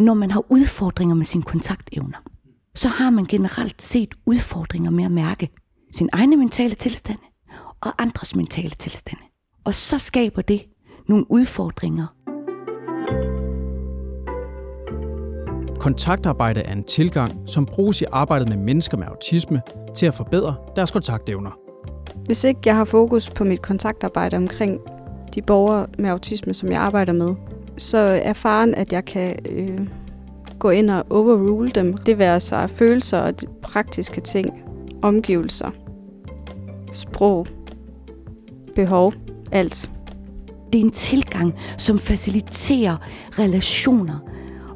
når man har udfordringer med sine kontaktevner, så har man generelt set udfordringer med at mærke sin egne mentale tilstande og andres mentale tilstande. Og så skaber det nogle udfordringer. Kontaktarbejde er en tilgang, som bruges i arbejdet med mennesker med autisme til at forbedre deres kontaktevner. Hvis ikke jeg har fokus på mit kontaktarbejde omkring de borgere med autisme, som jeg arbejder med, så er faren, at jeg kan øh, gå ind og overrule dem. Det vil altså følelser og de praktiske ting, omgivelser, sprog, behov, alt. Det er en tilgang, som faciliterer relationer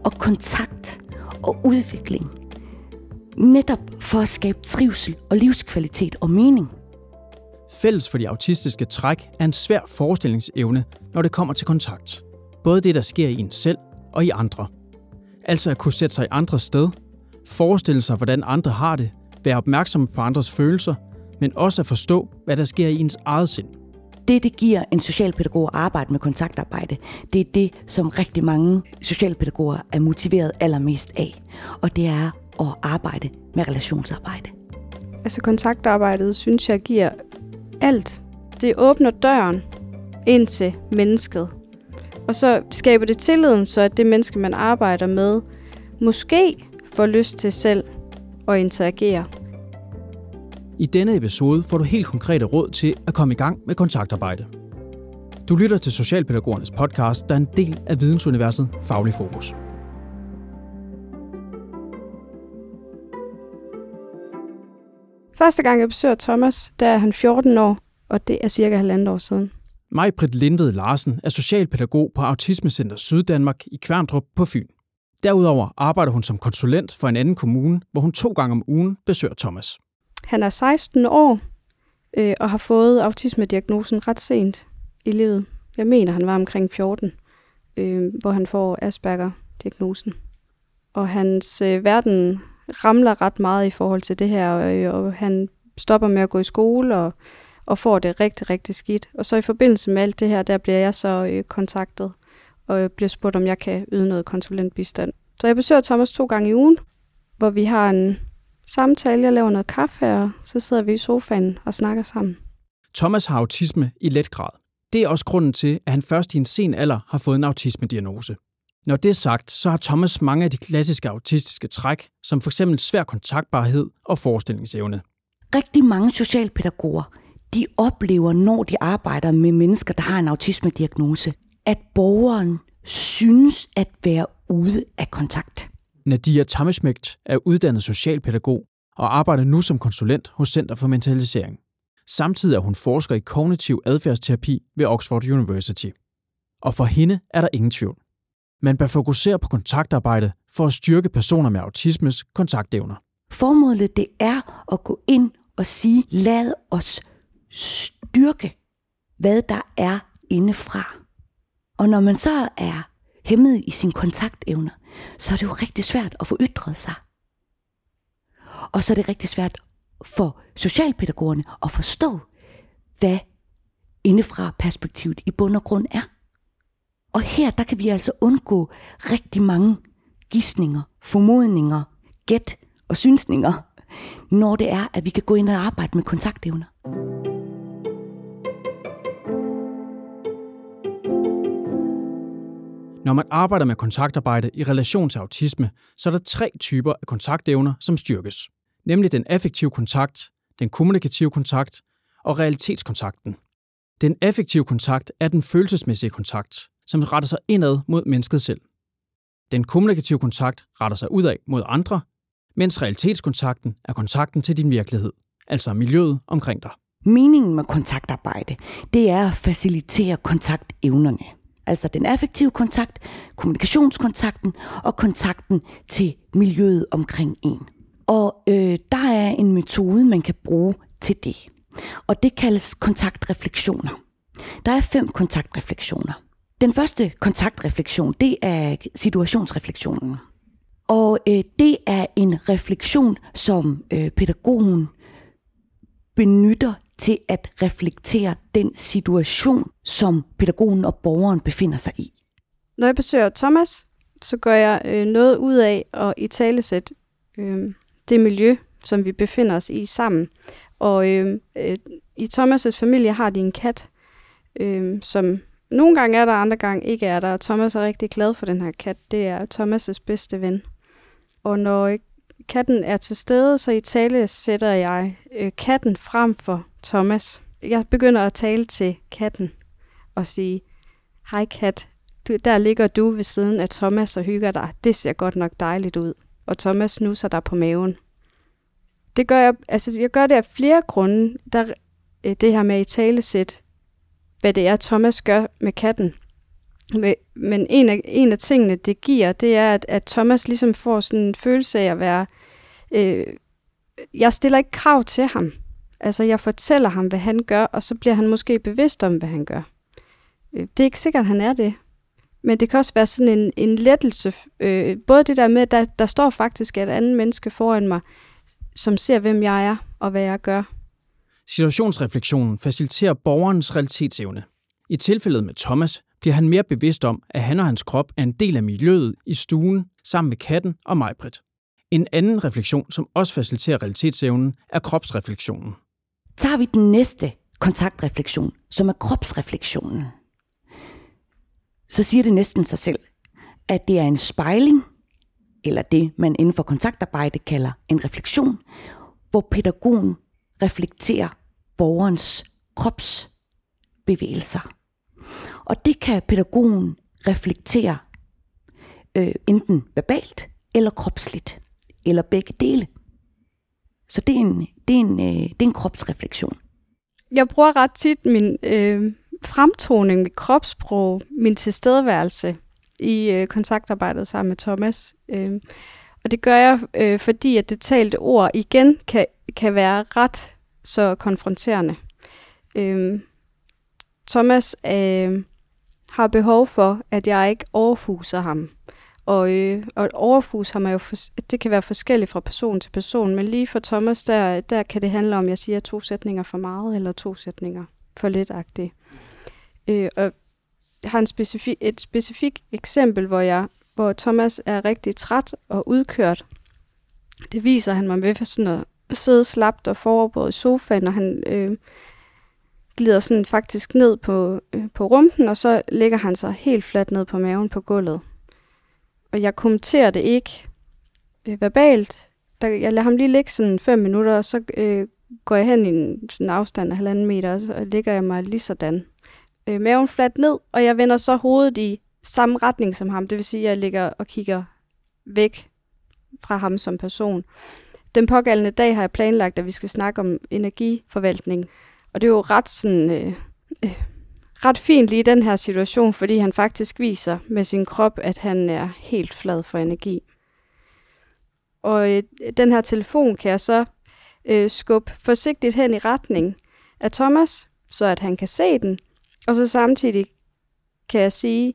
og kontakt og udvikling. Netop for at skabe trivsel og livskvalitet og mening. Fælles for de autistiske træk er en svær forestillingsevne, når det kommer til kontakt. Både det, der sker i en selv og i andre. Altså at kunne sætte sig i andres sted, forestille sig, hvordan andre har det, være opmærksom på andres følelser, men også at forstå, hvad der sker i ens eget sind. Det, det giver en socialpædagog at arbejde med kontaktarbejde, det er det, som rigtig mange socialpædagoger er motiveret allermest af. Og det er at arbejde med relationsarbejde. Altså kontaktarbejdet synes jeg giver alt. Det åbner døren ind til mennesket. Og så skaber det tilliden, så at det menneske, man arbejder med, måske får lyst til selv at interagere. I denne episode får du helt konkrete råd til at komme i gang med kontaktarbejde. Du lytter til Socialpædagogernes podcast, der er en del af vidensuniverset Faglig Fokus. Første gang jeg besøger Thomas, der er han 14 år, og det er cirka halvandet år siden. Majbrit Lindved Larsen er socialpædagog på Autismecenter Syddanmark i Kværndrup på Fyn. Derudover arbejder hun som konsulent for en anden kommune, hvor hun to gange om ugen besøger Thomas. Han er 16 år øh, og har fået autismediagnosen ret sent i livet. Jeg mener, han var omkring 14, øh, hvor han får Asperger-diagnosen. Og hans øh, verden ramler ret meget i forhold til det her, øh, og han stopper med at gå i skole og, og får det rigtig, rigtig skidt. Og så i forbindelse med alt det her, der bliver jeg så øh, kontaktet og bliver spurgt, om jeg kan yde noget konsulentbistand. Så jeg besøger Thomas to gange i ugen, hvor vi har en samtale, jeg laver noget kaffe, og så sidder vi i sofaen og snakker sammen. Thomas har autisme i let grad. Det er også grunden til, at han først i en sen alder har fået en autismediagnose. Når det er sagt, så har Thomas mange af de klassiske autistiske træk, som f.eks. svær kontaktbarhed og forestillingsevne. Rigtig mange socialpædagoger, de oplever, når de arbejder med mennesker, der har en autismediagnose, at borgeren synes at være ude af kontakt. Nadia Tamesmægt er uddannet socialpædagog og arbejder nu som konsulent hos Center for Mentalisering. Samtidig er hun forsker i kognitiv adfærdsterapi ved Oxford University. Og for hende er der ingen tvivl. Man bør fokusere på kontaktarbejde for at styrke personer med autismes kontaktevner. Formålet det er at gå ind og sige, lad os styrke, hvad der er indefra. Og når man så er hæmmet i sine kontaktevner, så er det jo rigtig svært at få ytret sig. Og så er det rigtig svært for socialpædagogerne at forstå, hvad indefra perspektivet i bund og grund er. Og her, der kan vi altså undgå rigtig mange gissninger, formodninger, gæt og synsninger, når det er, at vi kan gå ind og arbejde med kontaktevner. Når man arbejder med kontaktarbejde i relation til autisme, så er der tre typer af kontaktevner, som styrkes. Nemlig den affektive kontakt, den kommunikative kontakt og realitetskontakten. Den affektive kontakt er den følelsesmæssige kontakt, som retter sig indad mod mennesket selv. Den kommunikative kontakt retter sig udad mod andre, mens realitetskontakten er kontakten til din virkelighed, altså miljøet omkring dig. Meningen med kontaktarbejde, det er at facilitere kontaktevnerne. Altså den affektive kontakt, kommunikationskontakten og kontakten til miljøet omkring en. Og øh, der er en metode, man kan bruge til det. Og det kaldes kontaktreflektioner. Der er fem kontaktreflektioner. Den første kontaktreflektion, det er situationsreflektionen. Og øh, det er en refleksion, som øh, pædagogen benytter til at reflektere den situation, som pædagogen og borgeren befinder sig i. Når jeg besøger Thomas, så gør jeg øh, noget ud af at i talesæt øh, det miljø, som vi befinder os i sammen. Og øh, øh, i Thomas' familie har de en kat, øh, som nogle gange er der, andre gange ikke er der. Og Thomas er rigtig glad for den her kat. Det er Thomas' bedste ven. Og når katten er til stede, så i tale sætter jeg øh, katten frem for Thomas. Jeg begynder at tale til katten og sige, hej kat, du, der ligger du ved siden af Thomas og hygger dig. Det ser godt nok dejligt ud. Og Thomas nusser dig på maven. Det gør jeg, altså jeg gør det af flere grunde. Der, øh, det her med i talesæt, hvad det er, Thomas gør med katten. Men en af, en af tingene, det giver, det er, at, at Thomas ligesom får sådan en følelse af at være... Øh, jeg stiller ikke krav til ham. Altså, jeg fortæller ham, hvad han gør, og så bliver han måske bevidst om, hvad han gør. Øh, det er ikke sikkert, at han er det. Men det kan også være sådan en, en lettelse. Øh, både det der med, at der, der står faktisk et andet menneske foran mig, som ser, hvem jeg er og hvad jeg gør. Situationsreflektionen faciliterer borgerens realitetsevne. I tilfældet med Thomas bliver han mere bevidst om, at han og hans krop er en del af miljøet i stuen sammen med katten og Majbrit. En anden refleksion, som også faciliterer realitetsevnen, er kropsreflektionen. Tager vi den næste kontaktreflektion, som er kropsreflektionen, så siger det næsten sig selv, at det er en spejling, eller det man inden for kontaktarbejde kalder en refleksion, hvor pædagogen reflekterer borgerens kropsbevægelser. Og det kan pædagogen reflektere øh, enten verbalt eller kropsligt, eller begge dele. Så det er en, det er en, øh, det er en kropsrefleksion. Jeg bruger ret tit min øh, fremtoning, mit kropssprog, min tilstedeværelse i øh, kontaktarbejdet sammen med Thomas. Øh, og det gør jeg, øh, fordi at det talte ord igen kan, kan være ret så konfronterende. Øh, Thomas øh, har behov for, at jeg ikke overfuser ham. Og, øh, og overfus ham er jo for, det kan være forskelligt fra person til person, men lige for Thomas, der, der kan det handle om, at jeg siger to sætninger for meget, eller to sætninger for lidt agtigt. Øh, og jeg har en specifi, et specifikt eksempel, hvor, jeg, hvor Thomas er rigtig træt og udkørt. Det viser han mig ved for sådan at sidde slapt og foroverbøjet i sofaen, og han øh, glider sådan faktisk ned på, øh, på rumpen, og så ligger han sig helt fladt ned på maven på gulvet. Og jeg kommenterer det ikke øh, verbalt. Der, jeg lader ham lige ligge sådan fem minutter, og så øh, går jeg hen i en sådan afstand af halvanden meter, og så ligger jeg mig lige sådan. Øh, maven fladt ned, og jeg vender så hovedet i samme retning som ham. Det vil sige, at jeg ligger og kigger væk fra ham som person. Den pågældende dag har jeg planlagt, at vi skal snakke om energiforvaltning. Og det er jo ret sådan... Øh, øh, ret fint lige i den her situation, fordi han faktisk viser med sin krop, at han er helt flad for energi. Og øh, den her telefon kan jeg så øh, skubbe forsigtigt hen i retning af Thomas, så at han kan se den, og så samtidig kan jeg sige,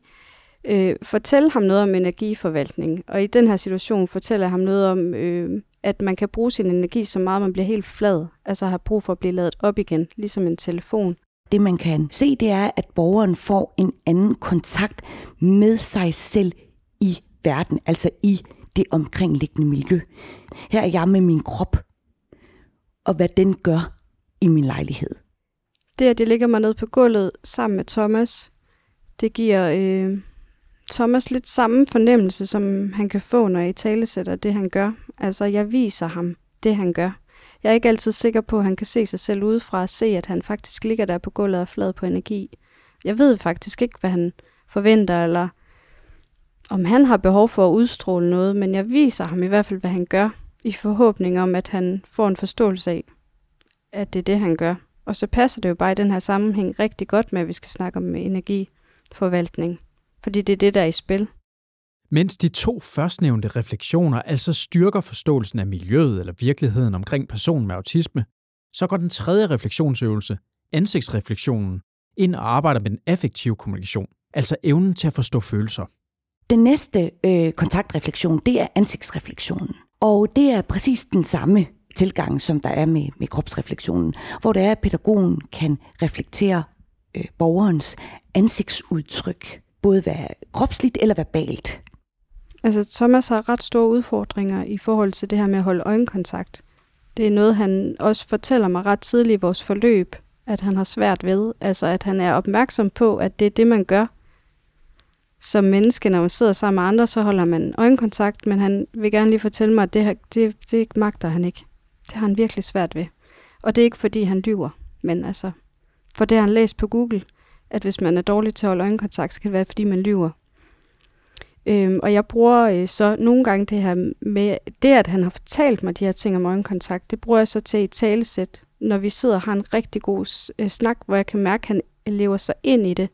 øh, fortæl ham noget om energiforvaltning. Og i den her situation fortæller jeg ham noget om, øh, at man kan bruge sin energi så meget, man bliver helt flad. Altså har brug for at blive lavet op igen, ligesom en telefon. Det man kan se, det er, at borgeren får en anden kontakt med sig selv i verden, altså i det omkringliggende miljø. Her er jeg med min krop, og hvad den gør i min lejlighed. Det, at jeg ligger mig ned på gulvet sammen med Thomas, det giver øh, Thomas lidt samme fornemmelse, som han kan få, når jeg talesætter det, han gør. Altså, jeg viser ham det, han gør. Jeg er ikke altid sikker på, at han kan se sig selv udefra og se, at han faktisk ligger der på gulvet og flad på energi. Jeg ved faktisk ikke, hvad han forventer, eller om han har behov for at udstråle noget, men jeg viser ham i hvert fald, hvad han gør, i forhåbning om, at han får en forståelse af, at det er det, han gør. Og så passer det jo bare i den her sammenhæng rigtig godt med, at vi skal snakke om energiforvaltning. Fordi det er det, der er i spil. Mens de to førstnævnte refleksioner altså styrker forståelsen af miljøet eller virkeligheden omkring personen med autisme, så går den tredje refleksionsøvelse, ansigtsreflektionen, ind og arbejder med den affektive kommunikation, altså evnen til at forstå følelser. Den næste øh, kontaktreflektion, det er ansigtsreflektionen. Og det er præcis den samme tilgang, som der er med, med kropsreflektionen, hvor det er, at pædagogen kan reflektere øh, borgerens ansigtsudtryk, både være kropsligt eller verbalt. Altså, Thomas har ret store udfordringer i forhold til det her med at holde øjenkontakt. Det er noget, han også fortæller mig ret tidligt i vores forløb, at han har svært ved. Altså, at han er opmærksom på, at det er det, man gør. Som menneske, når man sidder sammen med andre, så holder man øjenkontakt, men han vil gerne lige fortælle mig, at det, her, det, det magter han ikke. Det har han virkelig svært ved. Og det er ikke, fordi han lyver, men altså, for det har han læst på Google, at hvis man er dårlig til at holde øjenkontakt, så kan det være, fordi man lyver. Øhm, og jeg bruger øh, så nogle gange det her med, det at han har fortalt mig de her ting om øjenkontakt, det bruger jeg så til i talesæt, når vi sidder og har en rigtig god øh, snak, hvor jeg kan mærke, at han lever sig ind i det.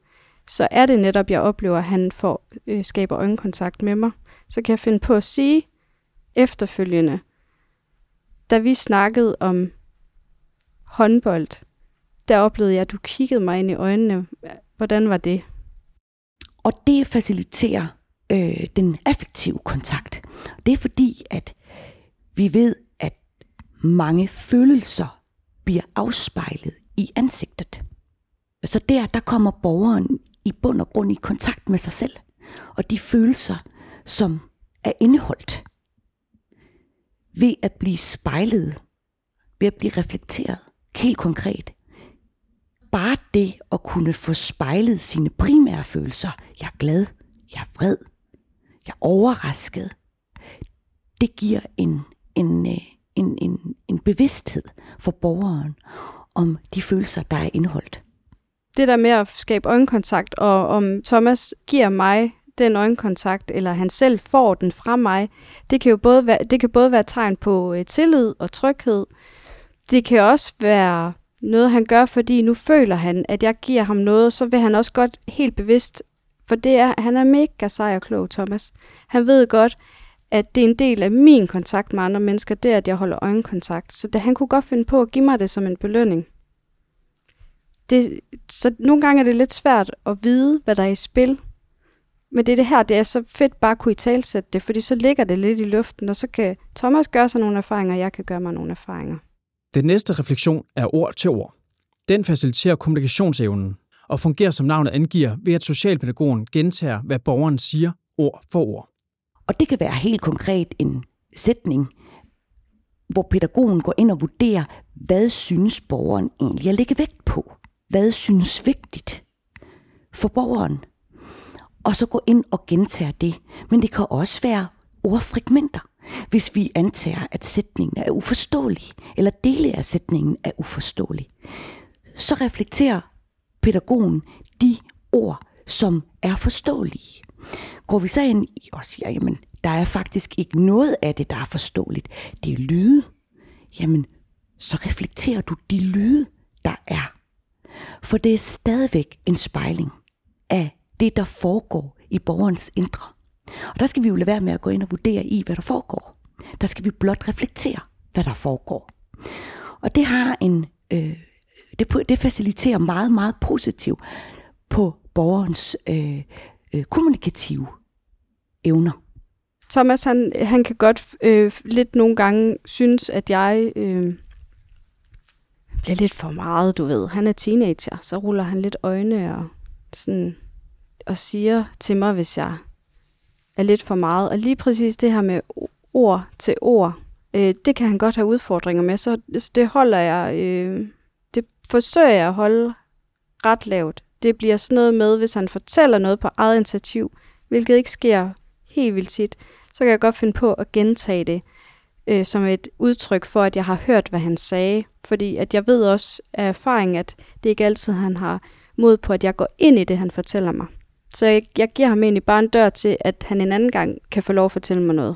Så er det netop, jeg oplever, at han får, øh, skaber øjenkontakt med mig. Så kan jeg finde på at sige efterfølgende, da vi snakkede om håndbold, der oplevede jeg, at du kiggede mig ind i øjnene. Hvordan var det? Og det faciliterer øh, den affektive kontakt. Det er fordi, at vi ved, at mange følelser bliver afspejlet i ansigtet. Så der, der kommer borgeren i bund og grund i kontakt med sig selv, og de følelser, som er indeholdt ved at blive spejlet, ved at blive reflekteret, helt konkret. Bare det at kunne få spejlet sine primære følelser, jeg er glad, jeg er vred, jeg er overrasket, det giver en, en, øh, en, en, en bevidsthed for borgeren om de følelser, der er indholdt. Det der med at skabe øjenkontakt, og om Thomas giver mig den øjenkontakt, eller han selv får den fra mig, det kan jo både være, det kan både være tegn på øh, tillid og tryghed. Det kan også være noget, han gør, fordi nu føler han, at jeg giver ham noget, så vil han også godt helt bevidst, for det er, han er mega sej og klog, Thomas. Han ved godt, at det er en del af min kontakt med andre mennesker, det er, at jeg holder øjenkontakt. Så det, han kunne godt finde på at give mig det som en belønning. Det, så nogle gange er det lidt svært at vide, hvad der er i spil. Men det er det her, det er så fedt bare at kunne i talsætte det, fordi så ligger det lidt i luften, og så kan Thomas gøre sig nogle erfaringer, og jeg kan gøre mig nogle erfaringer. Den næste refleksion er ord til ord. Den faciliterer kommunikationsevnen og fungerer som navnet angiver ved, at socialpædagogen gentager, hvad borgeren siger ord for ord. Og det kan være helt konkret en sætning, hvor pædagogen går ind og vurderer, hvad synes borgeren egentlig at lægge vægt på? Hvad synes vigtigt for borgeren? Og så gå ind og gentage det. Men det kan også være ordfragmenter, hvis vi antager, at sætningen er uforståelig, eller dele af sætningen er uforståelig. Så reflekterer pædagogen de ord, som er forståelige. Går vi så ind og siger, jamen, der er faktisk ikke noget af det, der er forståeligt. Det er lyde. Jamen, så reflekterer du de lyde, der er. For det er stadigvæk en spejling af det, der foregår i borgerens indre. Og der skal vi jo lade være med at gå ind og vurdere i, hvad der foregår. Der skal vi blot reflektere, hvad der foregår. Og det har en, øh, det, det faciliterer meget, meget positivt på borgerens øh, øh, kommunikative evner. Thomas, han, han kan godt øh, lidt nogle gange synes, at jeg øh, bliver lidt for meget, du ved. Han er teenager, så ruller han lidt øjne og, sådan, og siger til mig, hvis jeg er lidt for meget. Og lige præcis det her med ord til ord, øh, det kan han godt have udfordringer med, så det holder jeg, øh, det forsøger jeg at holde ret lavt. Det bliver sådan noget med, hvis han fortæller noget på eget initiativ, hvilket ikke sker helt vildt tit, så kan jeg godt finde på at gentage det øh, som et udtryk for, at jeg har hørt, hvad han sagde. Fordi at jeg ved også af erfaring, at det ikke altid, han har mod på, at jeg går ind i det, han fortæller mig. Så jeg, jeg giver ham egentlig bare en dør til, at han en anden gang kan få lov at fortælle mig noget.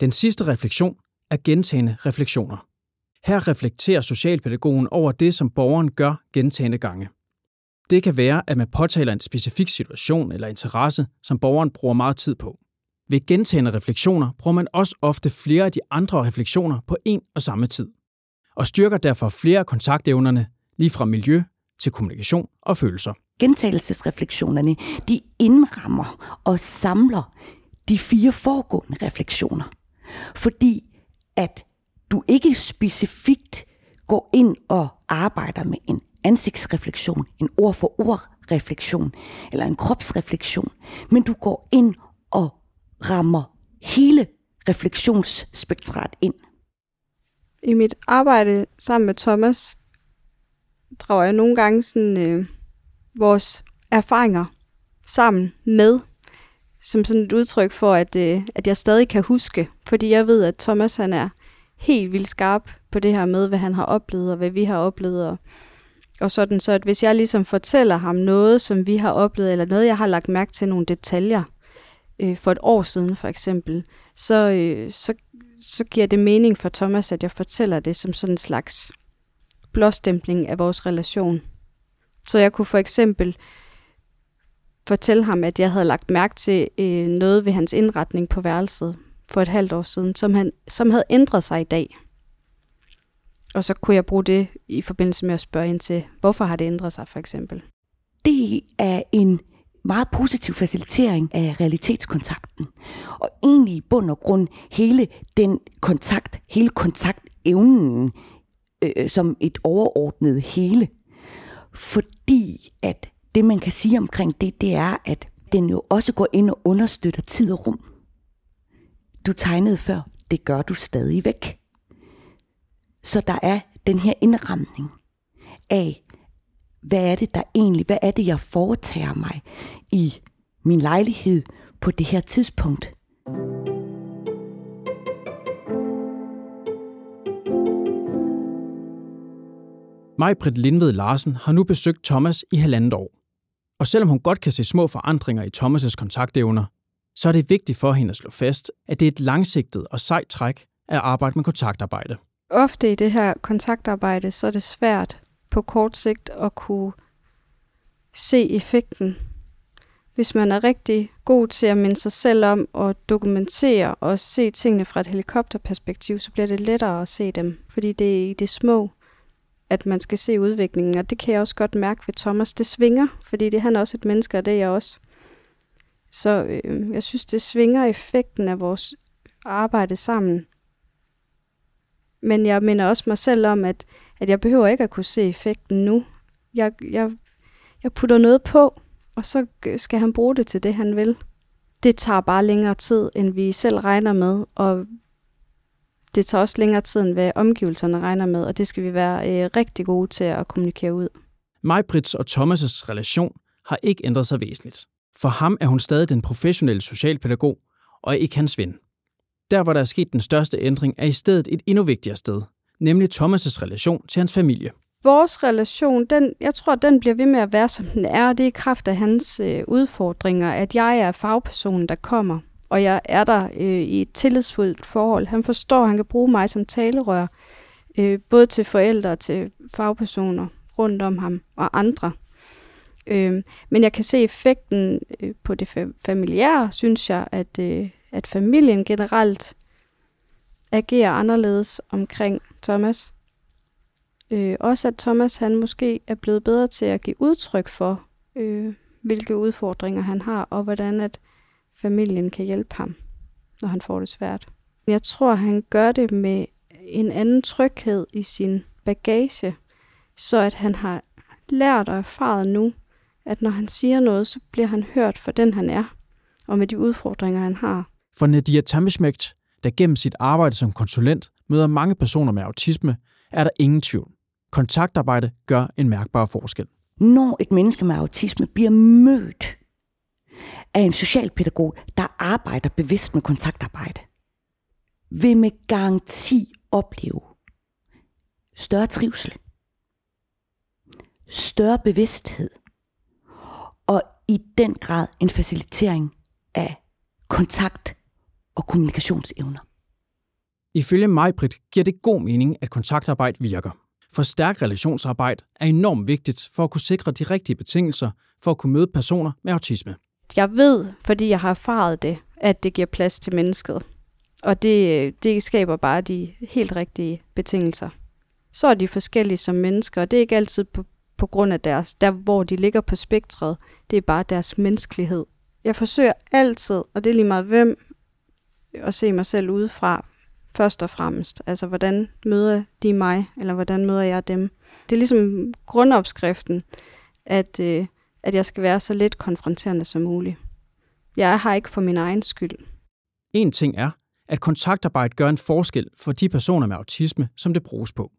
Den sidste refleksion er gentagende refleksioner. Her reflekterer socialpædagogen over det, som borgeren gør gentagende gange. Det kan være, at man påtaler en specifik situation eller interesse, som borgeren bruger meget tid på. Ved gentagende refleksioner bruger man også ofte flere af de andre refleksioner på en og samme tid, og styrker derfor flere af kontaktevnerne, lige fra miljø til kommunikation og følelser. Gentagelsesreflektionerne, de indrammer og samler de fire foregående refleksioner. Fordi at du ikke specifikt går ind og arbejder med en ansigtsreflektion, en ord for ord refleksion eller en kropsreflektion, men du går ind og rammer hele refleksionsspektret ind. I mit arbejde sammen med Thomas drager jeg nogle gange sådan, øh, vores erfaringer sammen med, som sådan et udtryk for, at, øh, at jeg stadig kan huske. Fordi jeg ved, at Thomas han er helt vildt skarp på det her med, hvad han har oplevet, og hvad vi har oplevet. Og, og sådan, så at hvis jeg ligesom fortæller ham noget, som vi har oplevet, eller noget, jeg har lagt mærke til, nogle detaljer, øh, for et år siden for eksempel, så, øh, så, så giver det mening for Thomas, at jeg fortæller det som sådan en slags blåstempling af vores relation. Så jeg kunne for eksempel fortælle ham, at jeg havde lagt mærke til øh, noget ved hans indretning på værelset for et halvt år siden, som, han, som havde ændret sig i dag. Og så kunne jeg bruge det i forbindelse med at spørge ind til, hvorfor har det ændret sig for eksempel. Det er en meget positiv facilitering af realitetskontakten. Og egentlig i bund og grund hele den kontakt, hele kontaktevnen øh, som et overordnet hele. Fordi at det, man kan sige omkring det, det er, at den jo også går ind og understøtter tid og rum. Du tegnede før, det gør du stadig væk. Så der er den her indramning af, hvad er det der egentlig, hvad er det, jeg foretager mig i min lejlighed på det her tidspunkt. Majbrit Lindved Larsen har nu besøgt Thomas i halvandet år. Og selvom hun godt kan se små forandringer i Thomas' kontaktevner, så er det vigtigt for hende at slå fast, at det er et langsigtet og sejt træk at arbejde med kontaktarbejde. Ofte i det her kontaktarbejde, så er det svært på kort sigt at kunne se effekten. Hvis man er rigtig god til at minde sig selv om og dokumentere og se tingene fra et helikopterperspektiv, så bliver det lettere at se dem, fordi det er i det små, at man skal se udviklingen, og det kan jeg også godt mærke ved Thomas. Det svinger, fordi det han er også et menneske, og det er jeg også. Så øh, jeg synes, det svinger effekten af vores arbejde sammen. Men jeg minder også mig selv om, at, at jeg behøver ikke at kunne se effekten nu. Jeg, jeg, jeg putter noget på, og så skal han bruge det til det, han vil. Det tager bare længere tid, end vi selv regner med, og det tager også længere tid, end hvad omgivelserne regner med, og det skal vi være øh, rigtig gode til at kommunikere ud. Majbrits og Thomas' relation har ikke ændret sig væsentligt. For ham er hun stadig den professionelle socialpædagog, og ikke hans ven. Der, hvor der er sket den største ændring, er i stedet et endnu vigtigere sted, nemlig Thomas' relation til hans familie. Vores relation, den, jeg tror, den bliver ved med at være, som den er. Det er i kraft af hans øh, udfordringer, at jeg er fagpersonen, der kommer og jeg er der øh, i et tillidsfuldt forhold. Han forstår, at han kan bruge mig som talerør, øh, både til forældre og til fagpersoner rundt om ham og andre. Øh, men jeg kan se effekten øh, på det familiære, synes jeg, at, øh, at familien generelt agerer anderledes omkring Thomas. Øh, også at Thomas han måske er blevet bedre til at give udtryk for, øh, hvilke udfordringer han har, og hvordan at familien kan hjælpe ham, når han får det svært. Jeg tror, han gør det med en anden tryghed i sin bagage, så at han har lært og erfaret nu, at når han siger noget, så bliver han hørt for den, han er, og med de udfordringer, han har. For Nadia Tamishmekt, der gennem sit arbejde som konsulent møder mange personer med autisme, er der ingen tvivl. Kontaktarbejde gør en mærkbar forskel. Når et menneske med autisme bliver mødt af en socialpædagog, der arbejder bevidst med kontaktarbejde, vil med garanti opleve større trivsel, større bevidsthed i den grad en facilitering af kontakt og kommunikationsevner. Ifølge Majbrit giver det god mening, at kontaktarbejde virker. For stærk relationsarbejde er enormt vigtigt for at kunne sikre de rigtige betingelser for at kunne møde personer med autisme. Jeg ved, fordi jeg har erfaret det, at det giver plads til mennesket. Og det, det skaber bare de helt rigtige betingelser. Så er de forskellige som mennesker, og det er ikke altid på, på grund af deres, der hvor de ligger på spektret. Det er bare deres menneskelighed. Jeg forsøger altid, og det er lige meget hvem, at se mig selv udefra, først og fremmest. Altså, hvordan møder de mig, eller hvordan møder jeg dem? Det er ligesom grundopskriften, at øh, at jeg skal være så lidt konfronterende som muligt. Jeg er her ikke for min egen skyld. En ting er, at kontaktarbejde gør en forskel for de personer med autisme, som det bruges på.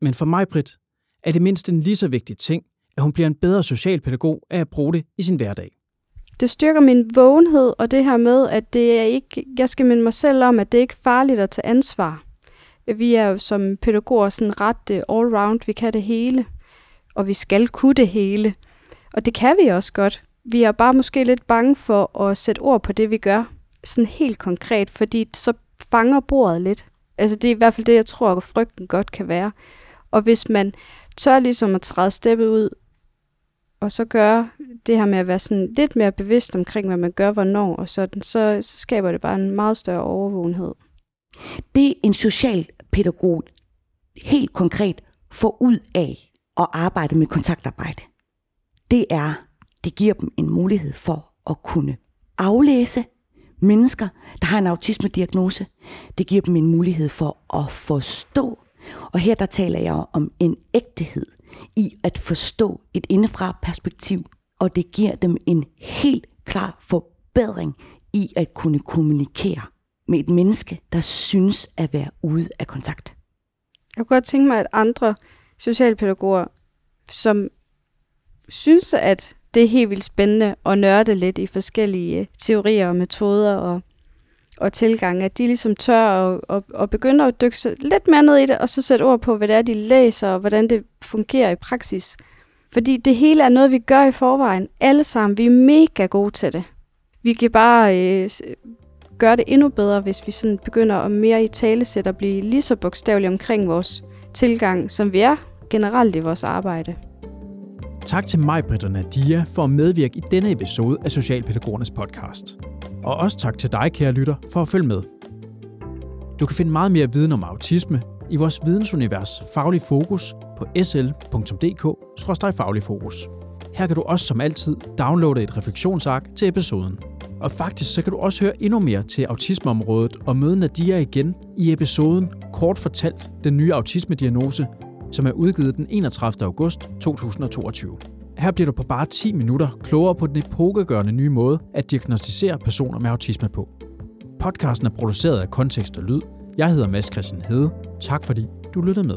Men for mig, Britt, er det mindst en lige så vigtig ting, at hun bliver en bedre socialpædagog af at bruge det i sin hverdag. Det styrker min vågenhed, og det her med, at det er ikke, jeg skal minde mig selv om, at det er ikke farligt at tage ansvar. Vi er jo som pædagoger sådan ret øh, all-round, vi kan det hele, og vi skal kunne det hele. Og det kan vi også godt. Vi er bare måske lidt bange for at sætte ord på det, vi gør, sådan helt konkret, fordi så fanger bordet lidt. Altså det er i hvert fald det, jeg tror, at frygten godt kan være. Og hvis man tør ligesom at træde steppet ud, og så gøre det her med at være sådan lidt mere bevidst omkring, hvad man gør, hvornår og sådan, så, så skaber det bare en meget større overvågenhed. Det en socialpædagog helt konkret får ud af at arbejde med kontaktarbejde, det er, det giver dem en mulighed for at kunne aflæse mennesker, der har en autismediagnose. Det giver dem en mulighed for at forstå. Og her der taler jeg om en ægtehed i at forstå et indefra perspektiv. Og det giver dem en helt klar forbedring i at kunne kommunikere med et menneske, der synes at være ude af kontakt. Jeg kunne godt tænke mig, at andre socialpædagoger, som synes, at det er helt vildt spændende at nørde lidt i forskellige øh, teorier og metoder og, og tilgang, at de ligesom tør og, og, og begynder at dykke lidt mere ned i det, og så sætte ord på, hvad det er, de læser, og hvordan det fungerer i praksis. Fordi det hele er noget, vi gør i forvejen. Alle sammen. Vi er mega gode til det. Vi kan bare øh, gøre det endnu bedre, hvis vi sådan begynder at mere i talesæt og blive lige så bogstavelige omkring vores tilgang, som vi er generelt i vores arbejde. Tak til mig, Britt og Nadia, for at medvirke i denne episode af Socialpædagogernes podcast. Og også tak til dig, kære lytter, for at følge med. Du kan finde meget mere viden om autisme i vores vidensunivers Faglig Fokus på sl.dk-fagligfokus. Her kan du også som altid downloade et refleksionsark til episoden. Og faktisk så kan du også høre endnu mere til autismeområdet og møde Nadia igen i episoden Kort fortalt den nye autismediagnose, som er udgivet den 31. august 2022. Her bliver du på bare 10 minutter klogere på den epokegørende nye måde at diagnostisere personer med autisme på. Podcasten er produceret af Kontekst og Lyd. Jeg hedder Mads Christian Hede. Tak fordi du lyttede med.